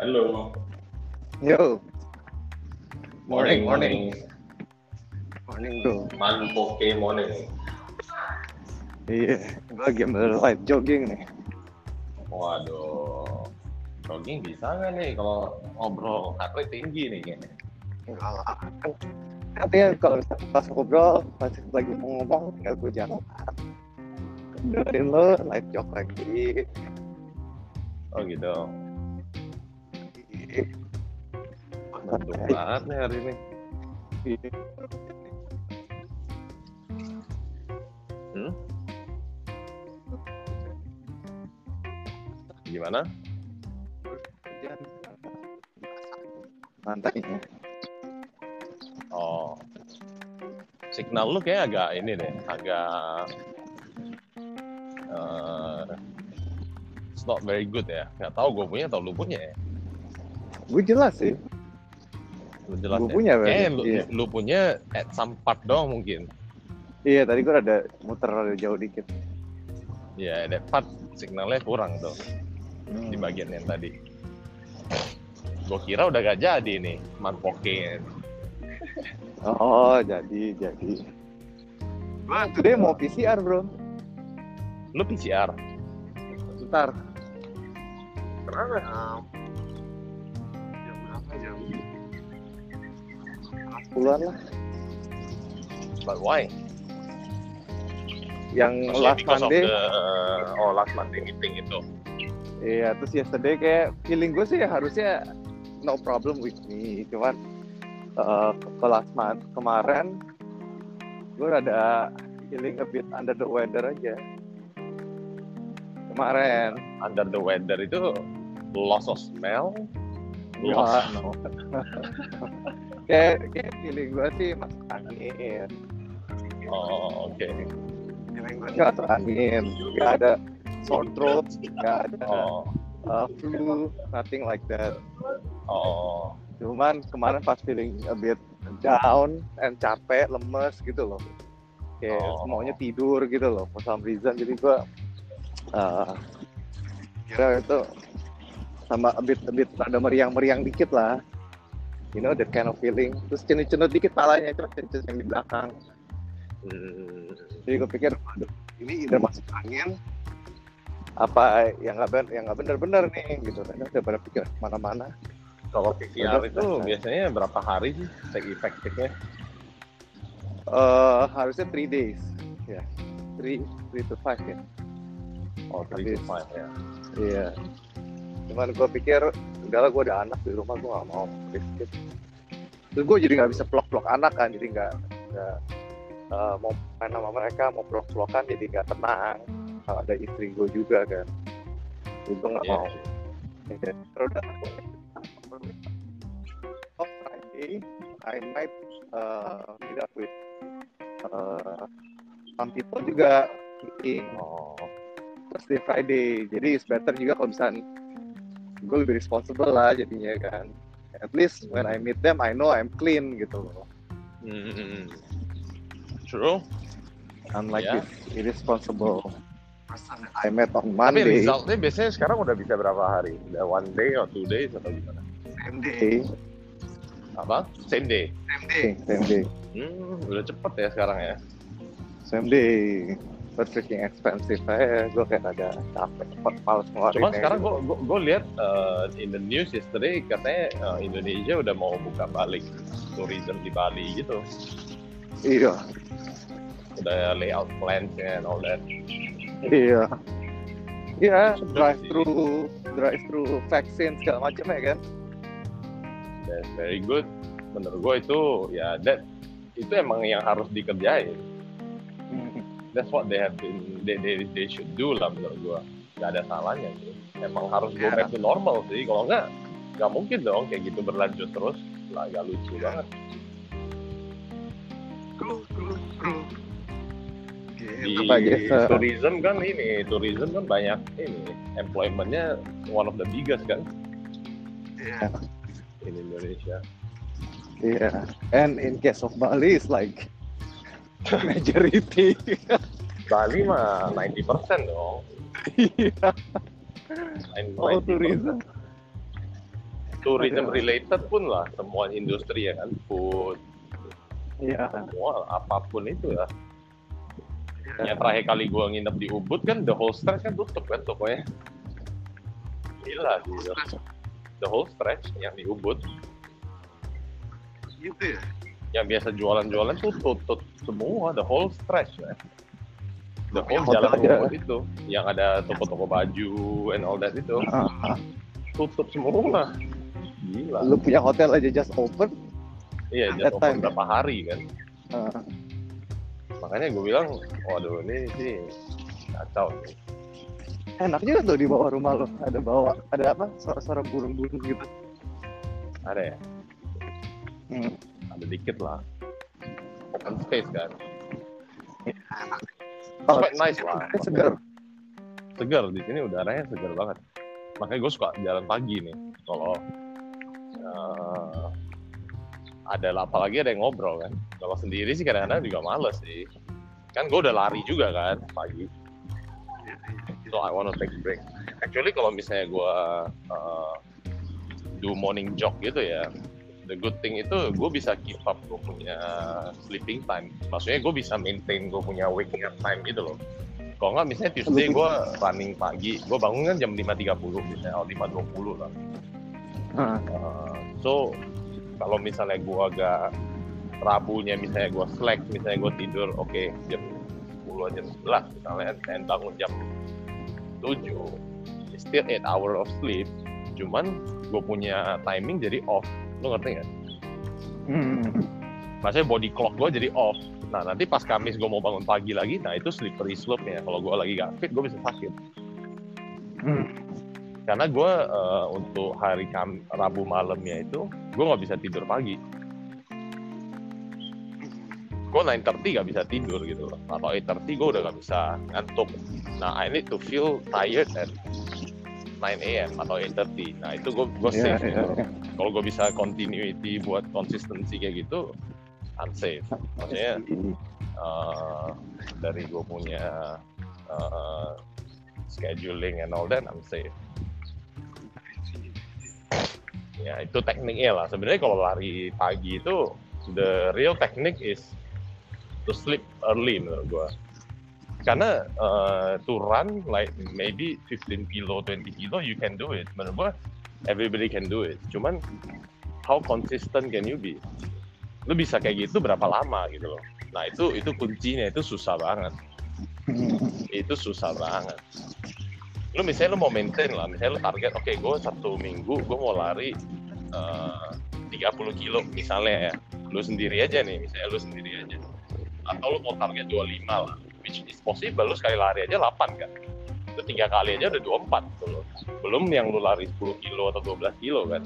Halo. Yo. Morning, morning. Morning bro. Man poke morning. Iya, gue lagi ambil light jogging nih. Waduh. Jogging bisa nggak nih kalau ngobrol heart rate tinggi nih kayaknya? Enggak lah. Kan Katanya kalau pas ngobrol, pas lagi mau ngomong, tinggal gue jangan. Dengerin lo, light jog lagi. Oh gitu. Mantap banget nih hari ini. Hmm? Gimana? Mantapnya. Oh. Signal lu kayak agak ini deh, agak eh, it's not very good ya. Nggak tahu gue punya atau lu punya ya. Gue jelas sih. Lu jelas Gua ya. punya, Kayaknya berarti. lu, Iya. lu punya at some part doang mungkin. Iya, tadi gue ada muter jauh dikit. Ya, that part signalnya kurang tuh di Hmm. bagian yang tadi. Gue kira udah gak jadi nih, manpoke. Oh, jadi, jadi. Gue today mau PCR, bro. Lu PCR? Ntar. Kenapa? 10-an lah. But why? Yang Maksudnya last because of Monday. the- oh, last Monday meeting itu. Iya, terus yesterday kayak feeling gue sih harusnya no problem with me. Cuman eh, ke last month kemarin gue ada feeling a bit under the weather aja. Kemarin. Under the weather itu loss of smell, Wah, loss no. kayak, kayak feeling gue sih masuk angin. Oh, oke. Feeling gue sih masuk angin. Gak ada sore throat, gak ada Oh, uh, flu, nothing like that. oh, Cuman kemarin pas feeling a bit down and capek, lemes gitu loh. Kayak Oh. maunya tidur gitu loh, for some reason. Jadi gua uh, kira itu sama a bit, a bit ada meriang-meriang dikit lah. You know, that kind of feeling. Terus cenut-cenut dikit palanya, cuma cenut yang di belakang. Hmm, Jadi gue pikir, aduh, ini udah masuk angin, apa yang nggak ben yang nggak benar-benar nih gitu. Dan udah pada pikir mana-mana. kalau PCR itu udah. biasanya berapa hari sih take effective-nya? Eh harusnya three days, ya, three, three to five ya. Oh, three to Habis. five ya. Iya. Cuman gue pikir, udahlah gue ada anak di rumah, gue gak mau risk it. Terus gue jadi gak bisa pelok-pelok anak kan, jadi gak, gak eh, mau main sama mereka, mau pelok-pelokan, jadi gak tenang. Kalau ada istri gue juga kan. Jadi gue gak Iya. mau. Ya, terus udah. Oh, Friday, I might uh, meet up with uh, some people juga meeting Oh, Thursday Friday jadi it's better juga kalau misalnya gue lebih responsible lah jadinya kan at least when I meet them I know I'm clean gitu loh hmm, true. unlike Ya. this irresponsible person I met on Tapi Monday resultnya biasanya sekarang udah bisa berapa hari? Udah one day or two days atau gimana? same day Apa? Same day. same day same day Hmm, udah cepet ya sekarang ya. same day freaking expensive aja gue kayak ada capek males ngeluarin Cuman ya, sekarang gitu. gue gue lihat uh, in the news yesterday katanya uh, Indonesia udah mau buka balik tourism di Bali gitu. iya Udah layout plans and all that. iya iya drive through drive through vaksin segala macam ya kan That's very good. Menurut gue itu ya that itu emang yang harus dikerjain. That's what they have been they they, they should do lah menurut gue. Gak ada salahnya sih. Emang harus go back to normal sih. Kalau nggak nggak mungkin dong kayak gitu berlanjut terus. Lah agak lucu Ya. banget. True, true, true. di Pak, gitu. tourism kan ini tourism kan banyak ini employmentnya one of the biggest kan Iya. in Indonesia Yeah, and in case of Bali, it's like majority. Bali mah 90% dong Iya, 90%. all tourism. tourism related pun lah semua industri ya kan food Iya. semua apa pun itu ya yang terakhir kali gua nginep di Ubud kan the whole stretch kan tutup kan tokonya gila the, the whole stretch yang di Ubud Gitu ya. Yang biasa jualan-jualan tuh tutup semua the whole stretch ya. the whole Hotel jalan aja. Itu yang ada toko-toko baju and all that itu Ah, ah. tutup semua gila Lu punya hotel aja just open. iya that jatuh time. berapa hari kan Ah, makanya gue bilang waduh ini sih kacau nih. enak juga tuh di bawah rumah lo. Ada bawa, ada apa? Suara-suara burung-burung gitu. ada ya Hmm. Ada dikit lah. Open space kan? Oh, quite nice lah. segar. segar di sini udaranya segar banget. Makanya gue suka jalan pagi nih kalau eh, ada apalagi ada yang ngobrol kan? Kalau sendiri sih kadang-kadang juga males sih. Kan gue udah lari juga kan pagi. So I wanna take a break. Actually kalau misalnya gue uh, do morning jog gitu ya the good thing itu gue bisa keep up gue punya sleeping time. Maksudnya gue bisa maintain gue punya waking up time gitu loh. Kalau nggak misalnya Tuesday gue running pagi gue bangun kan jam 5.30 misalnya atau 5.20 lah. Ah, Uh, so kalau misalnya gue agak Rabunya misalnya gue slack misalnya gue tidur oke jam 10 jam 11 misalnya dan bangun jam 7 it's still 8 hour of sleep. Cuman gue punya timing jadi off lo ngerti nggak? hmm. Maksudnya body clock gue jadi off nah nanti pas Kamis gue mau bangun pagi lagi nah itu slippery slope nya kalau gue lagi gak fit gue bisa sakit Hmm. karena gue eh, untuk hari Kam Rabu malamnya itu gue nggak bisa tidur pagi gue 9.30 gak bisa tidur gitu loh atau 8.30 gue udah gak bisa ngantuk nah I need to feel tired at 9 a.m. atau 8.30 nah itu gue gue safe iya, gitu. iya. Kalau gue bisa continuity buat consistency kayak gitu I'm safe maksudnya eh, dari gue punya eh, scheduling and all that I'm safe ya itu tekniknya lah. Sebenarnya kalau lari pagi itu the real technique is to sleep early menurut gua. Karena uh, to run like maybe 15 kilo 20 kilo you can do it. Menurut gua everybody can do it. Cuman how consistent can you be? Lu bisa kayak gitu berapa lama gitu loh. Nah itu itu kuncinya. Itu susah banget. Itu susah banget. Lu misalnya lu mau maintain lah, misalnya lu target, oke gue satu minggu gue mau lari eh, 30 kilo misalnya ya, lu sendiri aja nih, misalnya lu sendiri aja. Atau lu mau target 25 lah, which is possible, lu sekali lari aja 8 kan. Itu tiga kali aja udah 24 gitu loh. Belum yang lu lari 10 kilo atau 12 kilo kan.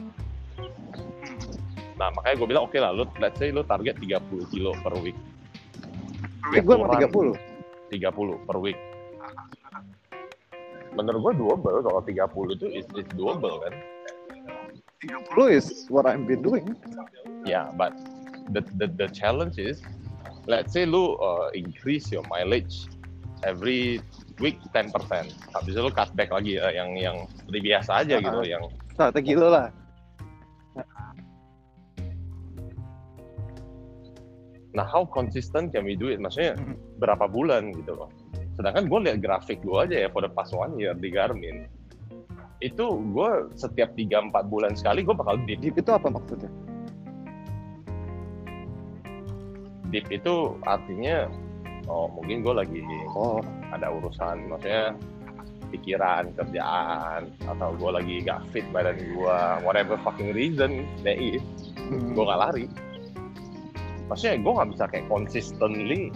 Nah makanya gue bilang oke lah, lu let's say lu target 30 kilo per week. Eh, gue mau 30. 30 per week. Menurut gue doable kalau 30 itu is, is doable kan. 30 is what I've been doing. Ya, but the, the the challenge is let's say lu uh, increase your mileage every week 10%. Habis itu lu cut back lagi ya, yang yang seperti biasa aja gitu, Ah. yang Strategi lo lah. nah how consistent can we do it? Maksudnya Mhm. berapa bulan gitu loh. Sedangkan gue lihat grafik gue aja ya for the past one year di Garmin. Itu gue setiap 3-4 bulan sekali gue bakal dip Deep itu apa maksudnya? deep itu artinya oh mungkin gue lagi Oh, ada urusan maksudnya pikiran kerjaan atau gue lagi gak fit badan gue whatever fucking reason that is hmm. gue gak lari. Maksudnya gue gak bisa kayak consistently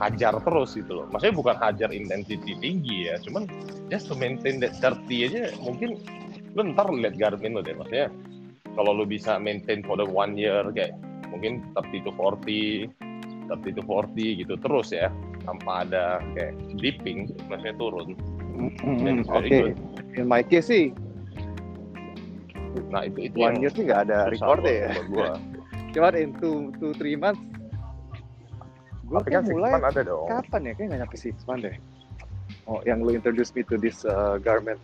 hajar terus gitu loh. Maksudnya bukan hajar intensity tinggi ya cuman just to maintain that 30 aja mungkin lu ntar lihat Garmin lo deh maksudnya kalau lu bisa maintain for the one year kayak mungkin 30 to 40 30 to 40 gitu terus ya tanpa ada kayak dipping maksudnya turun Then Oke, good. in my case sih nah itu itu one year sih nggak ada record ya. gua. Cuman in two, two three months, gue tapi kan mulai month ada dong kapan ya? Kayaknya nggak nyampe six months deh. Oh, yang lu introduce me to this uh, garment.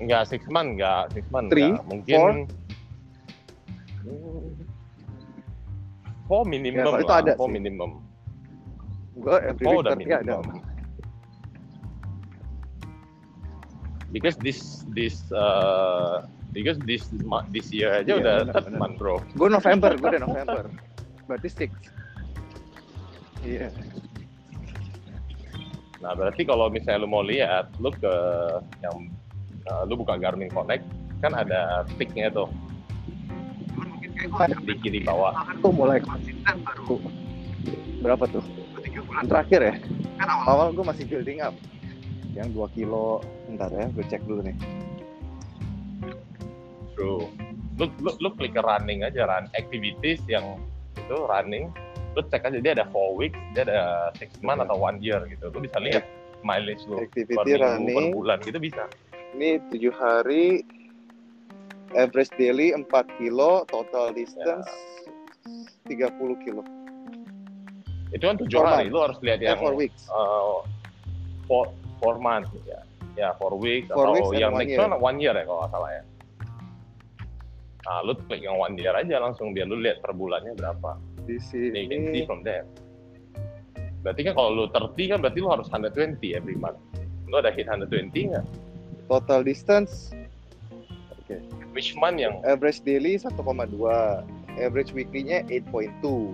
Enggak six month, enggak six month. Three, enggak. Mungkin four? Hmm, four minimum Ya, itu lah, ada four sih. minimum. Gue every Four week udah 30 ada. Because this this uh, because this this year aja Iya, udah third month bro. Gue November, gue udah November. Berarti six. Iya. Nah berarti kalau misalnya lu mau lihat, lu ke yang uh, lu buka Garmin Connect kan ada ticknya tuh di kiri bawah. Tuh mulai konsisten baru. Berapa tuh? Tiga bulan terakhir ya? Kan awal-awal gue masih building up. Yang 2 kilo. Bentar ya, gue cek dulu nih. True. Lu, lu, lu klik ke running aja, run activities yang itu running. Lu cek aja dia ada 4 weeks, dia ada 6 month atau 1 year gitu. Lu bisa lihat mileage lu per Activity minggu, per running. bulan gitu bisa. Ini 7 hari. Average daily 4 kilo. Total distance 30 kilo. Itu kan 7 Four hari, month. lu harus lihat Ya, yang 4 weeks. uh, four, four months ya. Ya, four weeks Four atau weeks yang one next year. one one year ya kalau nggak salah ya. Nah, lu klik yang one year aja langsung biar lu lihat per bulannya berapa. Di You can see sini. from there. Berarti kan kalau lu 30 kan berarti lu harus 120 every month. Lu ada hit 120 nggak? Total distance. Which month yang Average daily 1,2. Average weekly-nya 8.2.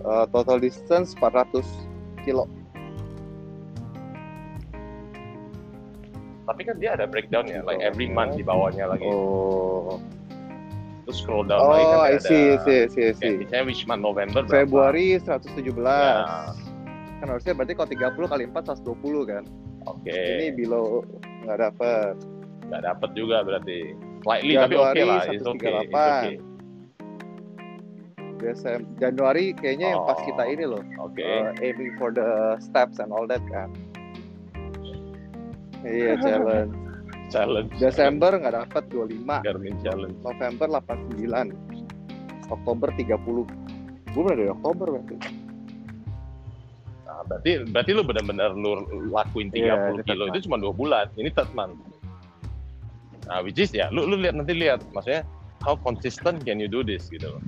Uh, total distance 400 kilo. tapi kan dia ada breakdown ya, like every month di bawahnya lagi. Oh. Terus scroll down lagi kan Oh, I ada see, see, see, see. misalnya which month November berapa. Februari 117. Ya. Kan harusnya berarti kalau 30 kali 4 120 kan. Oke. Ini below nggak dapet. Nggak dapet juga berarti. Slightly tapi oke Januari lah, okay, it's 138. okay. Desember, Januari kayaknya yang pas Oh. kita ini loh. Oke. uh, aiming for the steps and all that kan. Iya challenge. challenge. Desember nggak dapat 25, Garmin challenge. November 89, Oktober 30. Gue dari Oktober berarti. Nah, berarti berarti lu benar-benar lu lakuin 30 Iya, itu kilo itu cuma dua bulan. Ini third month. Nah, which is ya, lu lu lihat nanti lihat, maksudnya how consistent can you do this gitu loh.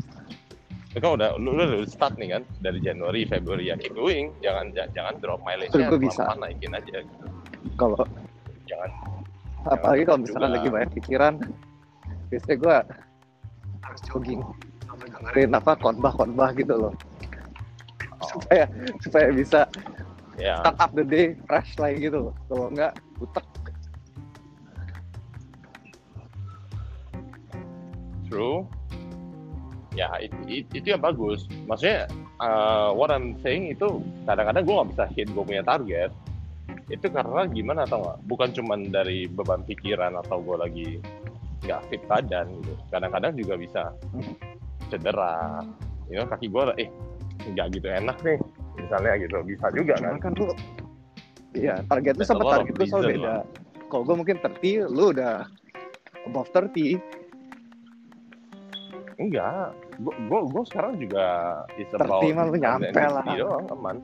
Lu kan udah lu, lu udah start nih kan dari Januari, Februari ya keep going, jangan jangan, drop mileage-nya, Itu gua bisa. naikin aja gitu. Kalau Jangan apalagi kalau misalkan juga. lagi banyak pikiran, biasanya gue harus jogging. Dengerin apa khotbah-khotbah gitu loh. Supaya supaya bisa ya start up the day fresh lagi gitu loh. Kalau enggak butek. True. Ya itu, itu, itu yang bagus. Maksudnya uh, what I'm saying itu kadang-kadang gue nggak bisa hit gue punya target. Itu karena gimana atau nggak? Bukan cuman dari beban pikiran atau gue lagi nggak fit badan gitu. Kadang-kadang juga bisa cedera. You know, kaki gue eh nggak gitu enak nih. Misalnya gitu bisa juga kan. Cuman kan lu Iya, target lu sama target lu selalu beda. Kalau gue mungkin 30, lu udah above 30. Enggak. Gue gue gue sekarang juga is 30 about mah lu nyampe 160 lah. doang, aman.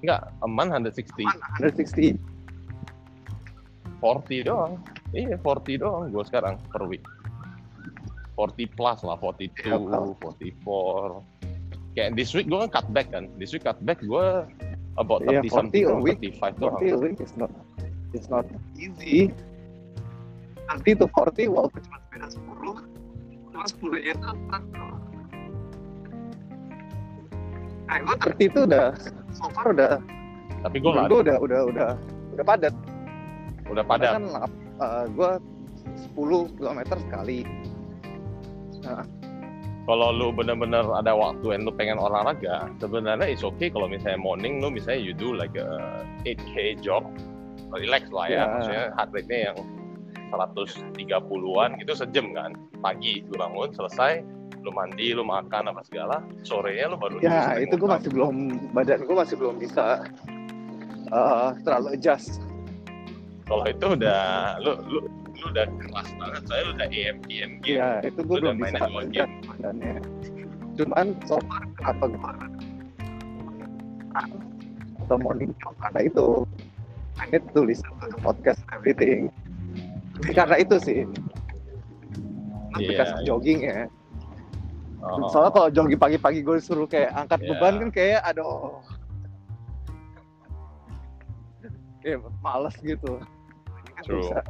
Enggak, aman 160. 160. 40 doang. Iya, 40 doang gue sekarang per week. 40 plus lah, 42, Ya, kalau- 44. Kayak this week gue kan cut back kan. This week cut back gue about 30 Iya, 40 something a week. 35 doang. 40 a week is not it's not easy. 30 to 40 walaupun cuma beda 10 cuma 10 nya itu Nah, gue 30 itu udah so far udah Tapi gue gue udah udah udah udah padat. udah padat. Kan uh, gue 10 km sekali. Kalau lu bener-bener ada waktu yang lu pengen olahraga, sebenarnya it's okay kalau misalnya morning lu misalnya you do like a 8k jog, relax lah ya, Ya. maksudnya heart rate-nya yang 130-an gitu sejam kan, pagi lu bangun selesai, lu mandi, lu makan apa segala, sorenya lu baru Ya itu gue masih belum badan gue masih belum bisa uh, terlalu adjust. Kalau itu udah lu lu lu udah keras banget, saya udah AM PM gitu. Iya itu gue belum bisa adjust badannya. Cuman so far apa gue atau morning jog karena itu ini tulisan podcast everything karena itu sih Iya. yeah. jogging ya Oh. soalnya kalau jogging pagi-pagi gue suruh kayak angkat Yeah. beban kan kayak aduh kayak males gitu True. Bisa.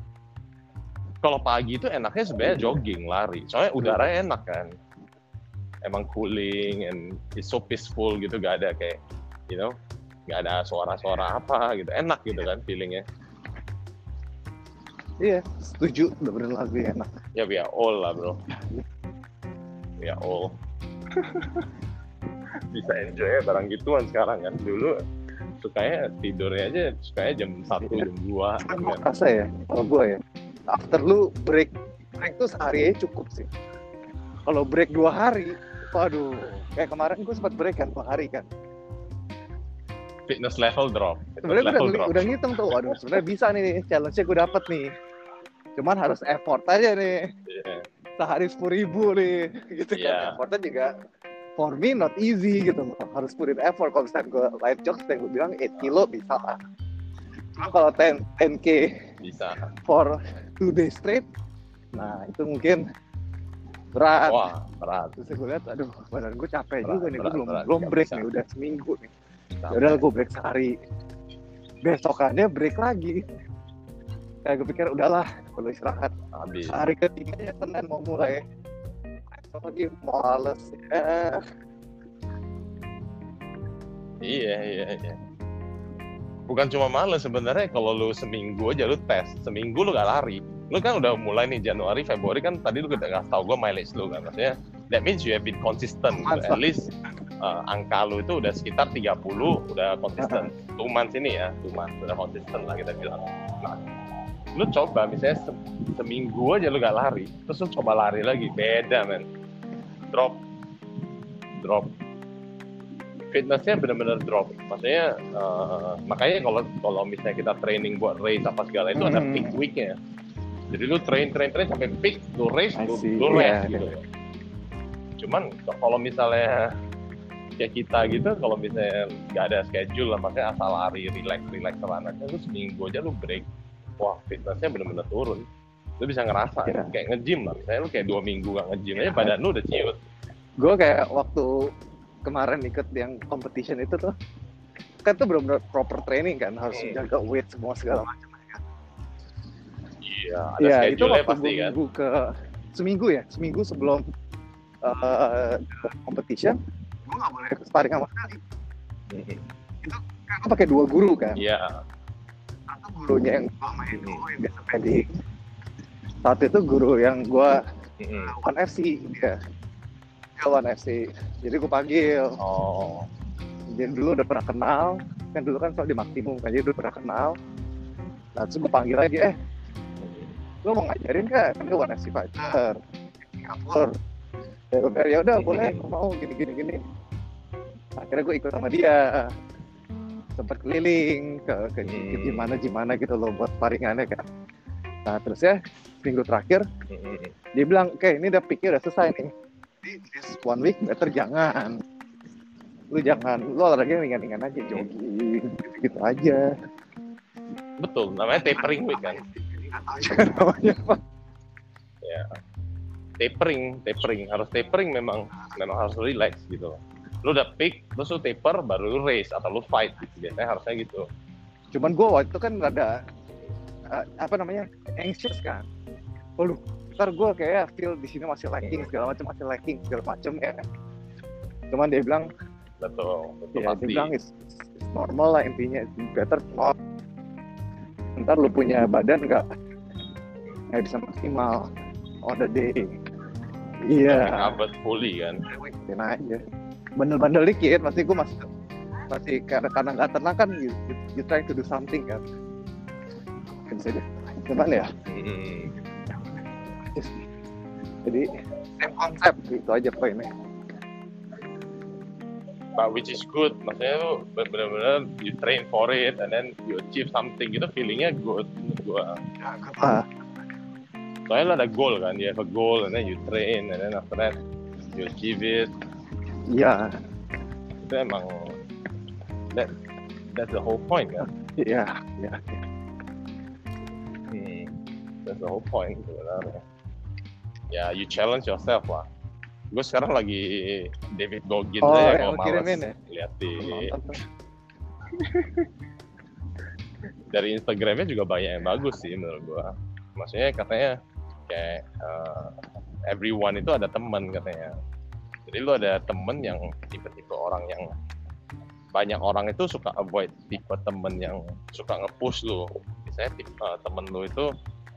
kalau pagi itu enaknya sebenarnya jogging, lari. Soalnya udaranya enak kan. Emang cooling and it's so peaceful gitu, gak ada kayak, you know, gak ada suara-suara apa gitu. Enak gitu kan feelingnya. Iya setuju bener lagu enak Ya we are all lah bro. We are all. Bisa enjoy ya barang gituan sekarang kan. Dulu sukanya tidurnya aja sukanya jam 1, jam 2 gue kan. rasa ya kalau gue ya after lu break break tuh sehari aja cukup sih kalau break dua hari waduh kayak kemarin gue sempat break kan dua hari kan Fitness level drop. Sebenarnya gue udah, drop. udah ngitung tuh waduh sebenarnya bisa nih challenge-nya gue dapet nih cuman harus effort aja nih Iya. sehari sepuluh ribu nih gitu Iya. kan effortnya juga for me not easy gitu loh harus put in effort kalau misalnya gue live jokes yang gue bilang 8 kilo bisa lah Cuma kalau 10 10k Bisa. for two days straight nah itu mungkin berat Wah, berat. terus gue lihat aduh badan gue capek Berat, juga nih gue belum berat. belum break bisa. nih udah seminggu nih udah gue break sehari besokannya break lagi kayak gue pikir udahlah perlu istirahat Habis. hari ketiganya senin mau mulai lagi males ya Iya, iya, iya. Bukan cuma males sebenarnya kalau lu seminggu aja lu tes, seminggu lu gak lari. Lu kan udah mulai nih Januari, Februari kan tadi lu udah ngasih tau gue mileage lu kan. Maksudnya that means you have been consistent. At least uh, angka lu itu udah sekitar 30 udah konsisten. Two months ini ya, months udah konsisten lah kita bilang. Nah, lu coba misalnya se- seminggu aja lu gak lari, terus lu coba lari lagi, beda men. Drop, drop fitnessnya benar-benar drop. Maksudnya eh, makanya kalau kalau misalnya kita training buat race apa segala itu ada Hmm. peak weeknya. Jadi lu train train train sampai peak, lu race, lu, lu rest Iya, gitu. Cuman kalau misalnya kayak kita gitu, kalau misalnya nggak ada schedule lah, makanya asal lari, relax, relax celana, lu seminggu aja lu break, wah fitnessnya benar-benar turun. Lu bisa ngerasa Iya. kayak nge-gym lah. Misalnya lu kayak dua minggu gak nge-gym aja, badan lu udah ciut. gue kayak waktu kemarin ikut yang competition itu tuh kan tuh benar-benar proper training kan harus Hmm. jaga weight semua segala macam Iya, ada Iya itu schedule-nya waktu pasti gue kan. minggu ke seminggu ya seminggu sebelum uh, competition gue nggak boleh sparring sama sekali. Mhm. kan gue pakai dua guru kan? Iya. satu gurunya yang gue main dulu yang biasa pending satu itu guru yang gue Mhm. One FC dia dia One FC jadi gue panggil. Oh. jadi dulu udah pernah kenal. Kan dulu kan soal di maksimum kan jadi udah pernah kenal. Nah terus gue panggil lagi eh lo mau ngajarin kak kan dia One FC fighter Singapura ya udah ya udah boleh. Gue mau gini gini gini akhirnya gue ikut sama dia sempat keliling ke ke Hmm. gimana gimana gitu loh buat paringannya kan nah terus ya minggu terakhir Mhm. dia bilang oke ini udah pikir udah selesai nih this one week better jangan lu jangan lu olahraga ringan-ringan aja jogging gitu, aja Betul, namanya tapering week kan. namanya apa Tapering, tapering harus tapering memang memang harus relax gitu loh. Lu udah peak, terus lu taper, baru lu race atau lu fight gitu. Biasanya harusnya gitu. cuman gue waktu itu kan rada eh, apa namanya anxious kan. Oh lu ntar gue kayak feel di sini masih lacking segala macam masih lacking segala macam ya. Cuman dia bilang Betul, betul. ya dia bilang it's, it's normal lah intinya It's better not. Ntar lu punya badan nggak nggak bisa maksimal on the day. Iya. Recovered fully kan. Ikutin aja bandel-bandel dikit pasti gue masih masih karena nggak tenang kan you, you, you try to do something kan. Kan bisa deh. Cuman ya. Mhm. jadi same konsep gitu aja poinnya. But which is good, maksudnya lu benar-benar you train for it and then you achieve something gitu feelingnya good menurut gua. ah, Soalnya lu ada goal kan, you have a goal and then you train and then after that you achieve it. Iya Itu emang that that's the whole point kan. iya iya Hmm. That's the whole point sebenarnya. Ya, you challenge yourself lah. Gue sekarang lagi David Goggins Oh, aja yang kalau lu malas ya? lihat di dari Instagramnya juga banyak yang bagus sih menurut gua. Maksudnya katanya kayak uh, everyone itu ada teman katanya. Jadi lu ada temen yang tipe-tipe orang yang banyak orang itu suka avoid tipe temen yang suka nge-push lu. Misalnya tipe, uh, temen lu itu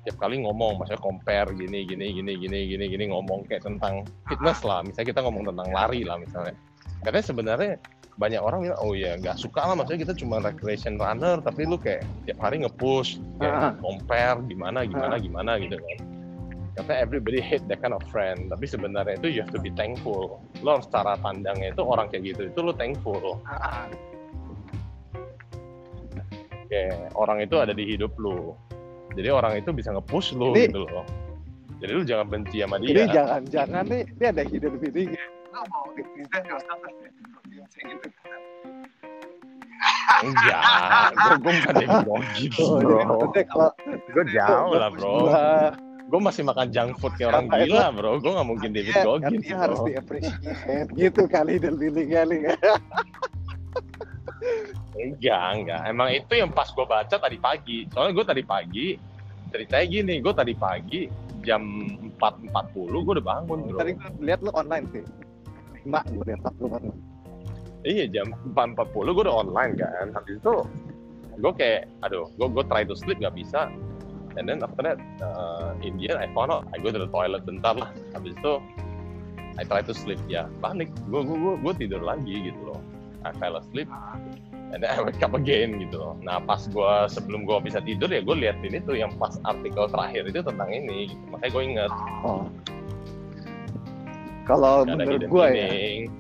tiap kali ngomong, maksudnya compare gini, gini, gini, gini, gini, gini, ngomong kayak tentang fitness lah. Misalnya kita ngomong tentang lari lah misalnya. Karena sebenarnya banyak orang bilang, oh ya nggak suka lah, maksudnya kita cuma recreation runner, tapi lu kayak tiap hari nge-push, Ah. kayak compare gimana, gimana, gimana gitu kan. Katanya everybody hate that kind of friend, tapi sebenarnya itu you have to be thankful. Lo harus cara pandangnya itu orang kayak gitu, itu lo thankful. Ah, Kayak orang itu ada di hidup lu. Jadi orang itu bisa nge-push lu Ini- gitu loh. Jadi lu jangan benci sama Ini dia. jangan-jangan nih, ini ada hidden feeling. Lo mau represent yourself as gitu. Enggak, gue gue bukan jadi bro. Gue jauh lah bro. Gue masih makan junk food kayak orang gila bro. Gue nggak mungkin David dia, Goggins dia harus bro. di appreciate gitu kali hidden feeling kali kan. Enggak, enggak. Emang itu yang pas gue baca tadi pagi. Soalnya gue tadi pagi, ceritanya gini, gue tadi pagi jam 4.40 gue udah bangun bro. Tadi gue lihat lu online sih. Lima, gue lihat lu kan. Iya jam 4.40 gue udah online kan. Habis itu gue kayak, aduh, gue gue try to sleep nggak bisa. And then after that, uh, in the end I found out, I go to the toilet bentar lah. Habis itu, I try to sleep. Ya, panik. Gue gue gue tidur lagi gitu loh. I fell asleep. And then I wake up again gitu loh. Nah pas gue sebelum gue bisa tidur ya gue lihat ini tuh yang pas artikel terakhir itu tentang ini. Gitu. Makanya gue inget. Oh. Kalau menurut gue ya, meaning.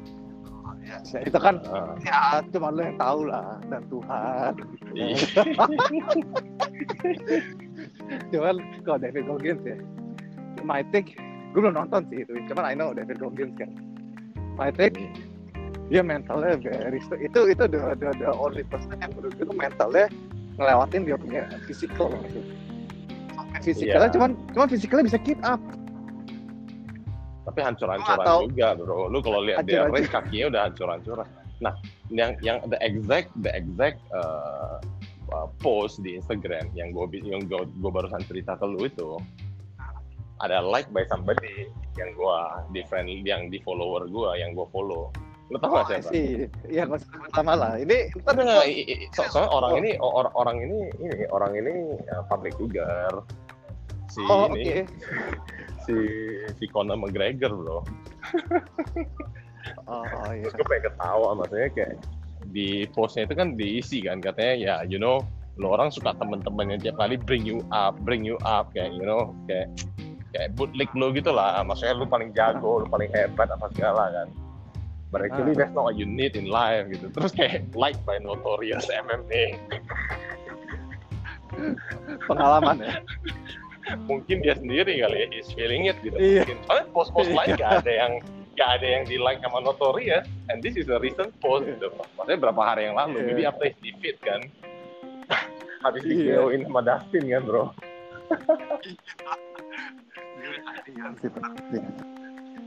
ya, itu kan Ah, ya cuma lo yang tahu lah dan Tuhan. Cuman kalau David Goggins ya, my take, gue belum nonton sih itu. Cuman I know David Goggins kan. My take, dia mentalnya very itu itu the, the, the only person yang menurut gue mentalnya ngelewatin dia punya physical. Fisikalnya Iya. cuman cuman fisikalnya bisa keep up. tapi hancur-hancuran juga bro lu kalau lihat dia race kakinya udah hancur-hancuran nah yang yang the exact the exact uh, uh, post di Instagram yang gue yang gue gue barusan cerita ke lu itu ada like by somebody yang gue di friend yang di follower gue yang gue follow lu tau Oh, gak siapa? sih. Iya, nggak usah pertama lah. Ini ntar i- i- so- soalnya orang ini or- orang ini ini orang ini uh, public figure si Oh, ini si si Conor McGregor bro Oh, iya. terus gue pengen ketawa maksudnya kayak di postnya itu kan diisi kan katanya ya you know lo orang suka temen-temen yang tiap kali bring you up bring you up kayak you know kayak kayak bootleg lo gitu lah maksudnya lu paling jago lu paling hebat apa segala kan but actually Ah. that's not what you need in life gitu terus kayak like by notorious MMA Pengalaman ya. mungkin dia sendiri kali ya he's feeling it gitu Iya. mungkin soalnya post-post lain Iya. gak ada yang gak ada yang di like sama notorious and this is a recent post. Gitu maksudnya berapa hari yang lalu? Iya. maybe after his defeat kan? Habis di Iya. KO-in sama Dustin kan bro?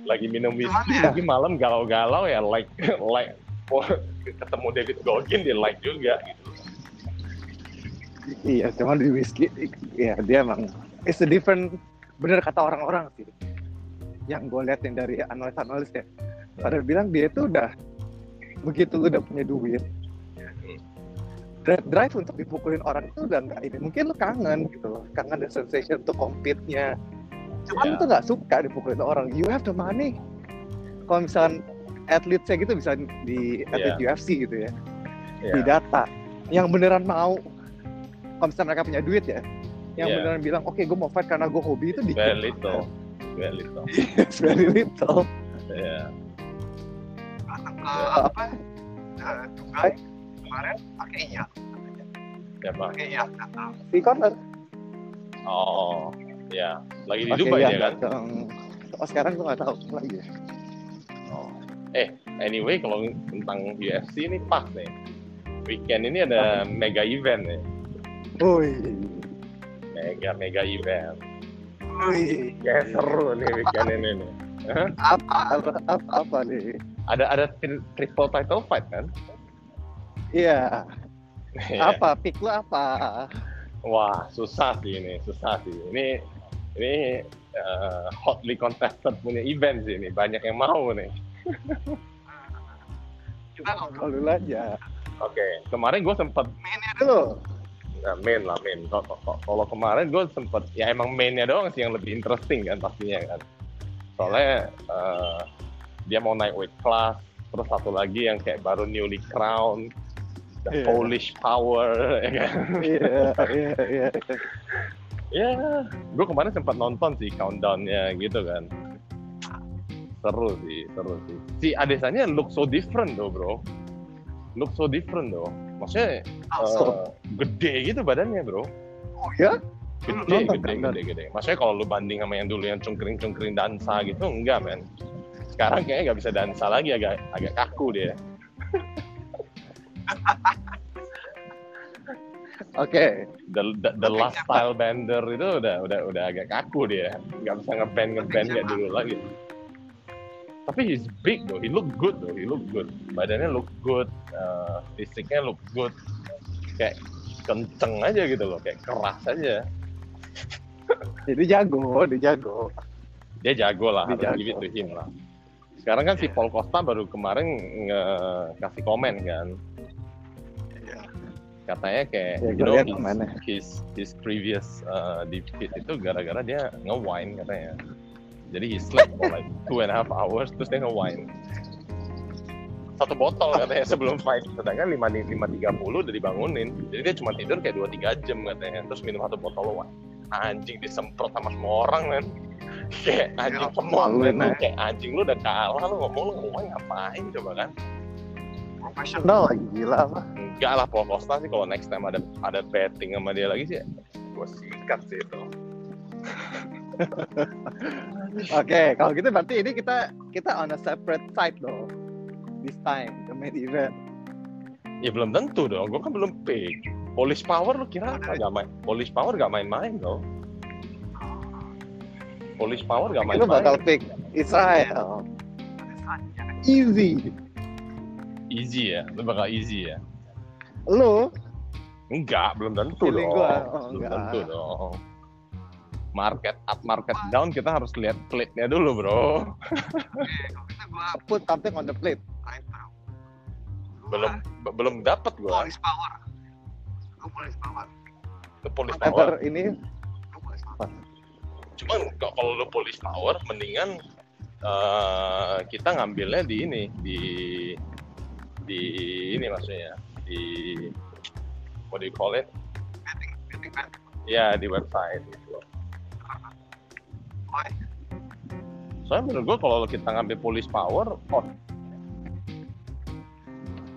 Lagi minum whisky. Lagi malam galau-galau ya like like ketemu David Goggin dia like juga gitu. Iya, cuman di whisky, ya dia emang it's a different, bener kata orang-orang sih. Yang gue liatin dari analis-analis ya, pada bilang dia tuh udah begitu udah punya duit, dri- drive untuk dipukulin orang itu udah nggak ini. Mungkin lu kangen gitu loh, kangen the sensation untuk compete-nya. Iya. Cuman lu tuh nggak suka dipukulin orang. You have the money. Kalau misalkan atlet saya gitu bisa di atlet Iya. UFC gitu ya, Iya. di data yang beneran mau kalau misalnya mereka punya duit ya yang Iya. beneran bilang oke gue mau fight karena gue hobi itu dikit very little very little It's very little ya Eh, apa? Eh, Dubai kemarin pakai iya siapa pakai iya si Connor oh ya lagi di Dubai dia kan? datang oh sekarang gue nggak tahu lagi ya. Oh. Eh, anyway kalau tentang UFC ini pas nih. Weekend ini ada mega event nih. Woi, mega mega event. Kayak seru nih weekend ini nih. Apa apa apa, apa nih? Ada ada tri- triple title fight kan? Iya. Iya. Apa pick lu apa? Wah susah sih ini, susah sih. Ini ini eh, hotly contested punya event sih ini, banyak yang mau nih. Kita ngobrol dulu aja. Oke, kemarin gue sempet Mainnya dulu. Nah, main lah main. Kalau- kemarin gue sempet ya emang mainnya doang sih yang lebih interesting kan pastinya kan. Soalnya eh, dia mau naik weight class, terus satu lagi yang kayak baru newly crowned, the Iya. Polish power, ya kan. Iya, iya, iya. Ya, gue kemarin sempat nonton sih countdownnya gitu kan. Seru sih, seru sih. Si Adesanya look so different though bro. Look so different though. Maksudnya eh, gede gitu badannya bro. Oh ya? gede Nonton, gede nonton. gede gede maksudnya kalau lu banding sama yang dulu yang cungkring cungkring dansa gitu enggak men sekarang kayaknya nggak bisa dansa lagi agak agak kaku dia Oke. the the, the last style bender itu udah udah udah agak kaku dia nggak bisa ngeband ngeband kayak dulu lagi tapi he's big though. He look good though. He look good. Badannya look good uh, fisiknya look good. Kayak kenceng aja gitu loh. Kayak keras aja. Jadi jago, dia jago. dia jago lah Dia harus jago. give it to him lah. Sekarang kan si Paul Costa baru kemarin nge- kasih komen kan. Katanya kayak Ya, you know his, his his previous uh, defeat itu gara-gara dia nge-wine katanya jadi he slept for like two and a half hours terus dia nge-wine satu botol katanya sebelum fight sedangkan lima lima tiga puluh udah dibangunin. Jadi dia cuma tidur kayak dua tiga jam katanya. Terus minum satu botol wine. Anjing disemprot sama semua orang kan kayak anjing semua men. lu men. kayak anjing lu udah kalah lu ngomong lu ngomong ngapain coba kan? Profesional lagi gila apa? enggak lah Paul Costa sih kalau next time ada ada betting sama dia lagi sih gue sikat sih itu Oke, kalau gitu berarti ini kita kita on a separate side dong. This time, the main event. ya belum tentu dong gue kan belum pick Polish Power lu kira apa gak main Polish Power gak main-main dong Polish Power gak Lu bakal main-main pick Israel. Easy. easy ya lu bakal easy ya Lu enggak belum tentu Feeling dong gua, oh, belum enggak. tentu dong market up market down kita harus lihat plate-nya dulu bro put something on the plate. belum be- belum dapat gua power. Police power. ke Polish Power ini cuman kalau lu Polish Power mendingan eh, kita ngambilnya di ini di di ini maksudnya di what do you call it ya di website gitu. Soalnya menurut gua kalau kita ngambil Polish Power oh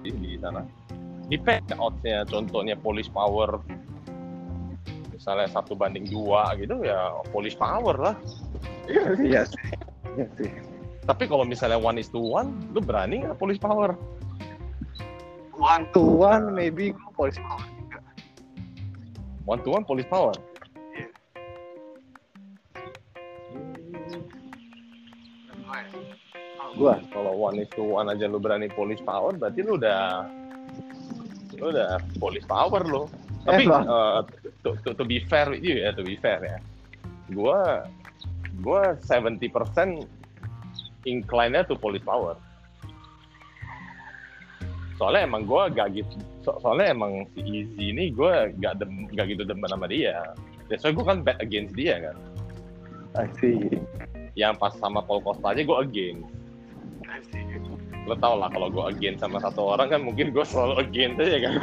di, di sana depend oddsnya contohnya Polish Power misalnya satu banding dua gitu ya Polish Power lah Iya sih. Iya sih. Tapi kalau misalnya one is to one, lu berani nggak police power? One to one maybe gue police power juga. One to one police power. Gua. Kalau one is to one aja lu berani police power, berarti lu udah lu udah police power lu. Tapi eh, to, to, to be fair with you ya, to be fair ya. Gua gua 70% incline-nya to police power. Soalnya emang gua gak gitu, so- soalnya emang si Easy ini gua gak, dem, gak gitu demen sama dia. That's why gua kan bet against dia kan. I see. yang pas sama Paul Costa aja gue against lo tau lah kalau gue against sama satu orang kan mungkin gue selalu against aja kan.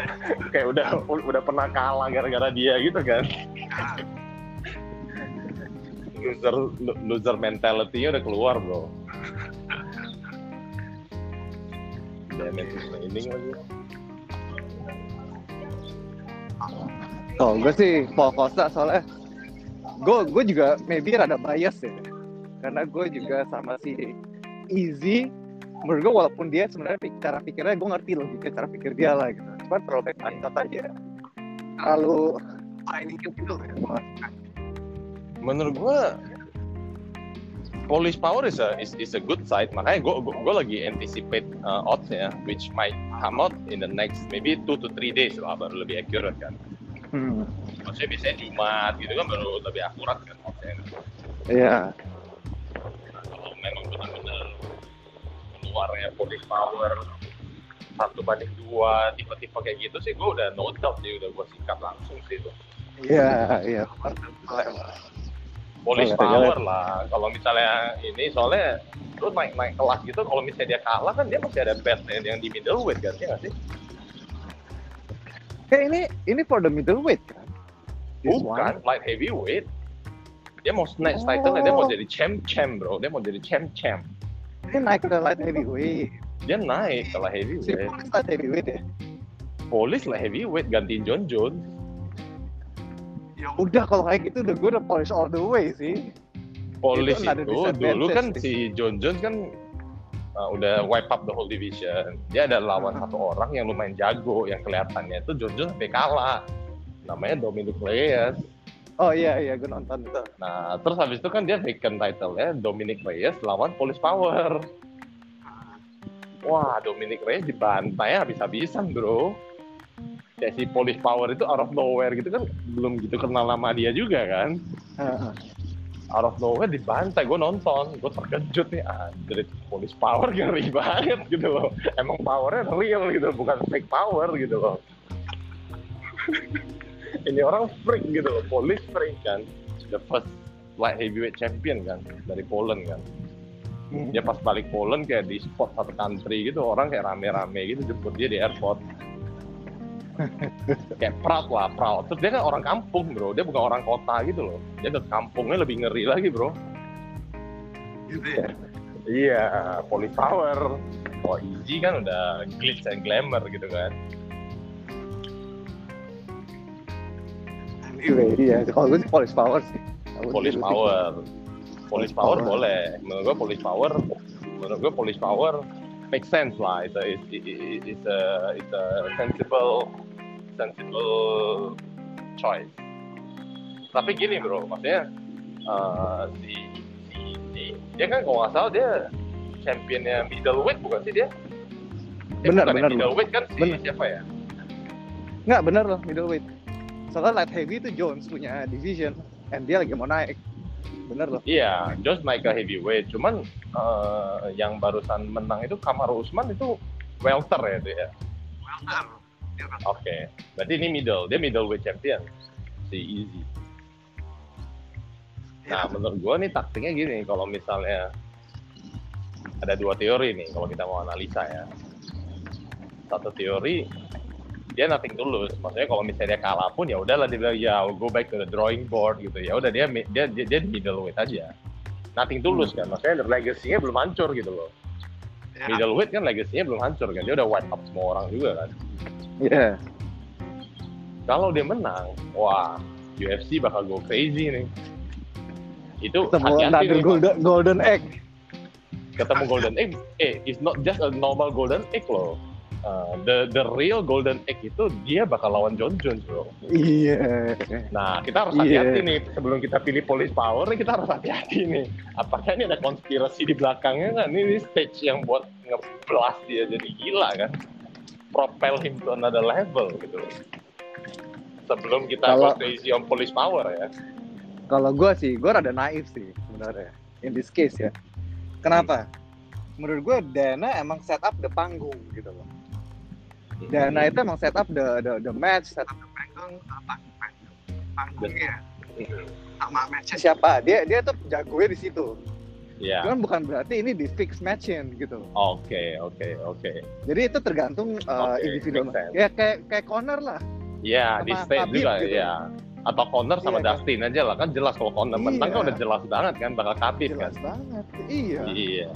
Kayak udah udah pernah kalah gara-gara dia gitu kan. Loser loser mentality-nya udah keluar bro. Oh, gue sih Paul Costa soalnya. Gue gue juga maybe rada bias ya. Karena gue juga sama si Easy menurut gue walaupun dia sebenarnya cara pikirnya gue ngerti logika cara pikir dia lah gitu cuma terlalu banyak mindset aja terlalu ini gitu ya. menurut gua Polish Power is a is, is a good side makanya gua, gua lagi anticipate uh, oddsnya which might come out in the next maybe two to three days lah baru lebih accurate kan Hmm. maksudnya biasanya Jumat gitu kan baru lebih akurat kan oddsnya Iya. Nah, kalau memang benar-benar keluarnya Polish Power satu banding dua tipe-tipe kayak gitu sih gue udah no doubt sih udah gue sikat langsung sih itu Iya, iya. Polish Boleh, Power lah kalau misalnya ini soalnya lu naik naik kelas gitu kalau misalnya dia kalah kan dia masih ada bet yang di middleweight kan ya nggak sih Kayak ini ini for the middleweight kan? This bukan one? light heavyweight dia mau snatch Oh. title dia mau jadi champ champ bro dia mau jadi champ champ Ini naik ke light heavyweight. dia naik ke light Si heavyweight Paul light heavyweight ya? Polish light heavyweight gantiin John Jones Ya udah kalau kayak gitu udah gue udah polish all the way sih. Polish Itu itu dulu kan si John Jones kan uh, udah wipe up the whole division. Dia ada lawan satu orang yang lumayan jago yang kelihatannya itu John Jones sampai kalah. Namanya Dominic Reyes. Oh iya iya gue nonton itu. Nah, terus habis itu kan dia vacant title ya Dominic Reyes lawan Polish Power. Wah, Dominic Reyes dibantai habis-habisan, Bro. Kayak si Polish Power itu out of nowhere gitu kan belum gitu kenal nama dia juga kan out of nowhere dibantai gue nonton gue terkejut nih anjir police power ngeri banget gitu loh emang powernya real gitu bukan fake power gitu loh ini orang freak gitu loh. Police freak kan? The first light heavyweight champion kan? Dari Poland kan? Dia pas balik Poland kayak di spot satu country gitu orang kayak rame-rame gitu jemput dia di airport. Kayak proud lah proud. Terus dia kan orang kampung bro. Dia bukan orang kota gitu loh. Dia ke kampungnya lebih ngeri lagi bro. Gitu ya. iya police power oh easy kan udah glitz and glamour gitu kan Anyway, iya. Kalau gue sih polish power sih. Police agree. power police Police power power. boleh menurut gue police power menurut gue police power make sense lah it's a it's, it- it's a it's a sensible sensible choice tapi gini bro maksudnya eh, si, si, si- dia kan kalau nggak salah dia championnya middleweight bukan sih dia Eh, Benar, ya, benar, loh. middleweight kan si Benar. siapa ya Nggak bener loh middleweight. Soalnya light heavy itu Jones punya division, and dia lagi mau naik. Bener loh. Iya, Jones naik ke heavyweight. Cuman eh, yang barusan menang itu Kamaru Usman itu welter ya dia. Oke, berarti ini middle. Dia middleweight champion. Si Easy. Nah, menurut gua nih taktiknya gini, kalau misalnya ada dua teori nih kalau kita mau analisa ya. Satu teori dia nothing to lose. Maksudnya kalau misalnya dia kalah pun ya udahlah dia bilang ya I'll go back to the drawing board gitu. Ya udah dia dia dia, dia di middleweight aja. Nothing to lose kan. Maksudnya legacy-nya belum hancur gitu loh. Middleweight kan legacy-nya belum hancur kan. Dia udah wipe up semua orang juga kan. Iya. Kalau dia menang, wah UFC bakal go crazy nih. Itu Ketemu hati-hati another nih, golden, golden egg. ketemu golden egg eh it's not just a normal golden egg loh Uh, the the real golden egg itu dia bakal lawan John Jones bro Iya. nah kita harus Iya. hati-hati nih sebelum kita pilih police power nih kita harus hati-hati nih apakah ini ada konspirasi di belakangnya kan ini, stage yang buat ngeblast dia jadi gila kan propel him to another level gitu sebelum kita Kalau- crazy on police power ya Kalau gue sih, gue rada naif sih sebenarnya. In this case ya. Kenapa? Menurut gue Dana emang set up the panggung gitu loh. Dana itu emang set up the the, the match, set up the panggung, apa panggungnya sama matchnya siapa? Dia dia tuh jagonya di situ. ya Cuman bukan berarti ini di fix matchin gitu. oke oke oke Jadi itu tergantung uh, individual. make sense. Ya kayak kayak Connor lah. Ya, di sama state Khabib juga gitu. ya. Atau Connor sama Iya, kan? Dustin aja lah kan jelas kalau Connor menang Iya. kan udah jelas banget kan bakal Khabib kan. Jelas banget. Iya. Iya.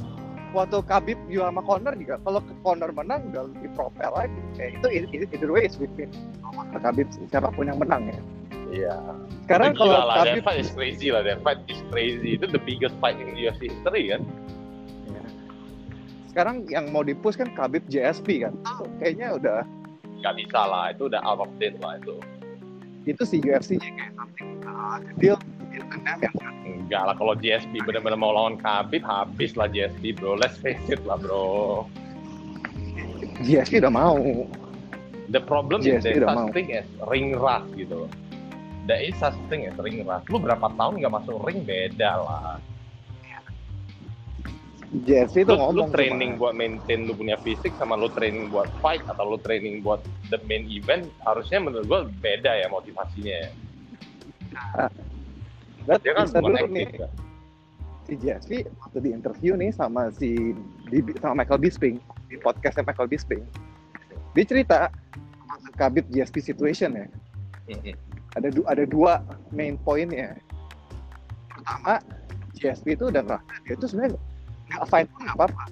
Waktu Khabib juga sama Connor juga kalau ke Connor menang udah lebih propel lagi. Ya, itu it- either way is win-win. Sama Khabib siapa pun yang menang ya. Iya. Sekarang kalau lah, Khabib that fight is crazy lah, that fight is crazy. Itu the biggest fight in UFC history kan. Ya. Sekarang yang mau dipush kan Khabib JSP kan. Kayaknya udah Gak bisa lah, itu udah out of date lah itu. itu si UFC nya kayak something uh, deal yang Enggak lah kalau GSP benar-benar mau lawan Khabib habis lah GSP bro. Let's face it lah bro. GSP udah mau The problem GSP is there udah such thing as ring rust gitu loh. There is such thing as ring rust. Lu berapa tahun nggak masuk ring beda lah. GSP itu Lu, lu ngomong training cuma, buat maintain lu punya fisik sama lu training buat fight atau lu training buat the main event harusnya menurut gua beda ya motivasinya ya. "Dad, Dia kan bukan dulu nih. Kan. si GSP waktu di interview nih sama si di- sama Michael Bisping. Di podcastnya Michael Bisping. Dia cerita Khabib GSP situation ya. Mm-mm. ada du- ada dua main poinnya pertama GSP itu udah ngerasa dia itu sebenarnya nggak fight pun nggak apa-apa.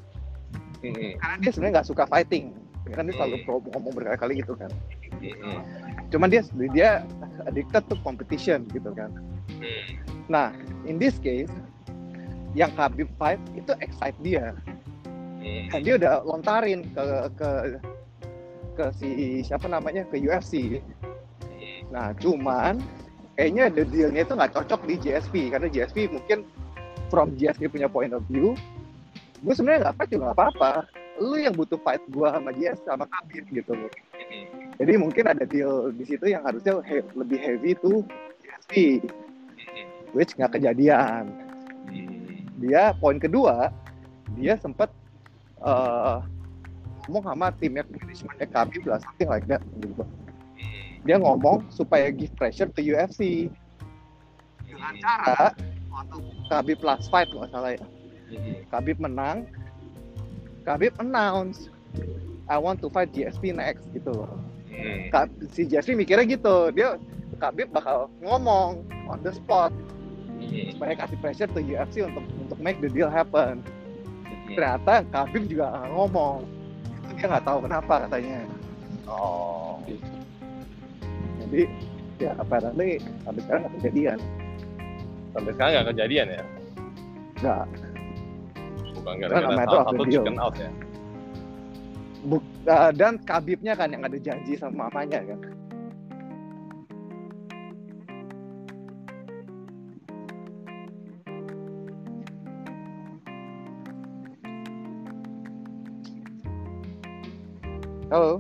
Mm-mm. karena dia sebenarnya nggak suka fighting. Kan dia selalu pro- ngomong berkali-kali gitu kan. Cuman dia dia addicted to competition gitu kan Mm. nah in this case yang Khabib fight itu excite dia. Mm. dan dia udah lontarin ke ke ke si siapa namanya? Ke UFC nah cuman kayaknya the dealnya itu nggak cocok di GSP karena GSP mungkin from GSP punya point of view gue sebenarnya nggak fight juga nggak apa-apa. Lu yang butuh fight gue sama GS sama Khabib gitu. Loh jadi mungkin ada deal di situ yang harusnya he- lebih heavy tuh GSP. Which nggak kejadian dia poin kedua dia sempat eh ngomong sama timnya manajemennya Khabib lah something like that gitu. dia ngomong supaya give pressure ke UFC dengan cara waktu Khabib last fight nggak salah ya. Khabib menang Khabib announce I want to fight GSP next gitu loh Mm. Ka- si GSP mikirnya gitu dia Khabib bakal ngomong on the spot Mm. supaya kasih pressure ke UFC untuk untuk make the deal happen Mm. ternyata Khabib juga ngomong itu dia nggak tahu kenapa katanya Oh. jadi ya apparently sampai sekarang nggak kejadian Sampai sekarang nggak kejadian ya? nggak Bukan Kan gara-gara salah satu deal. chicken out ya? Buk- uh, dan Khabibnya kan yang ada janji sama mamanya kan Halo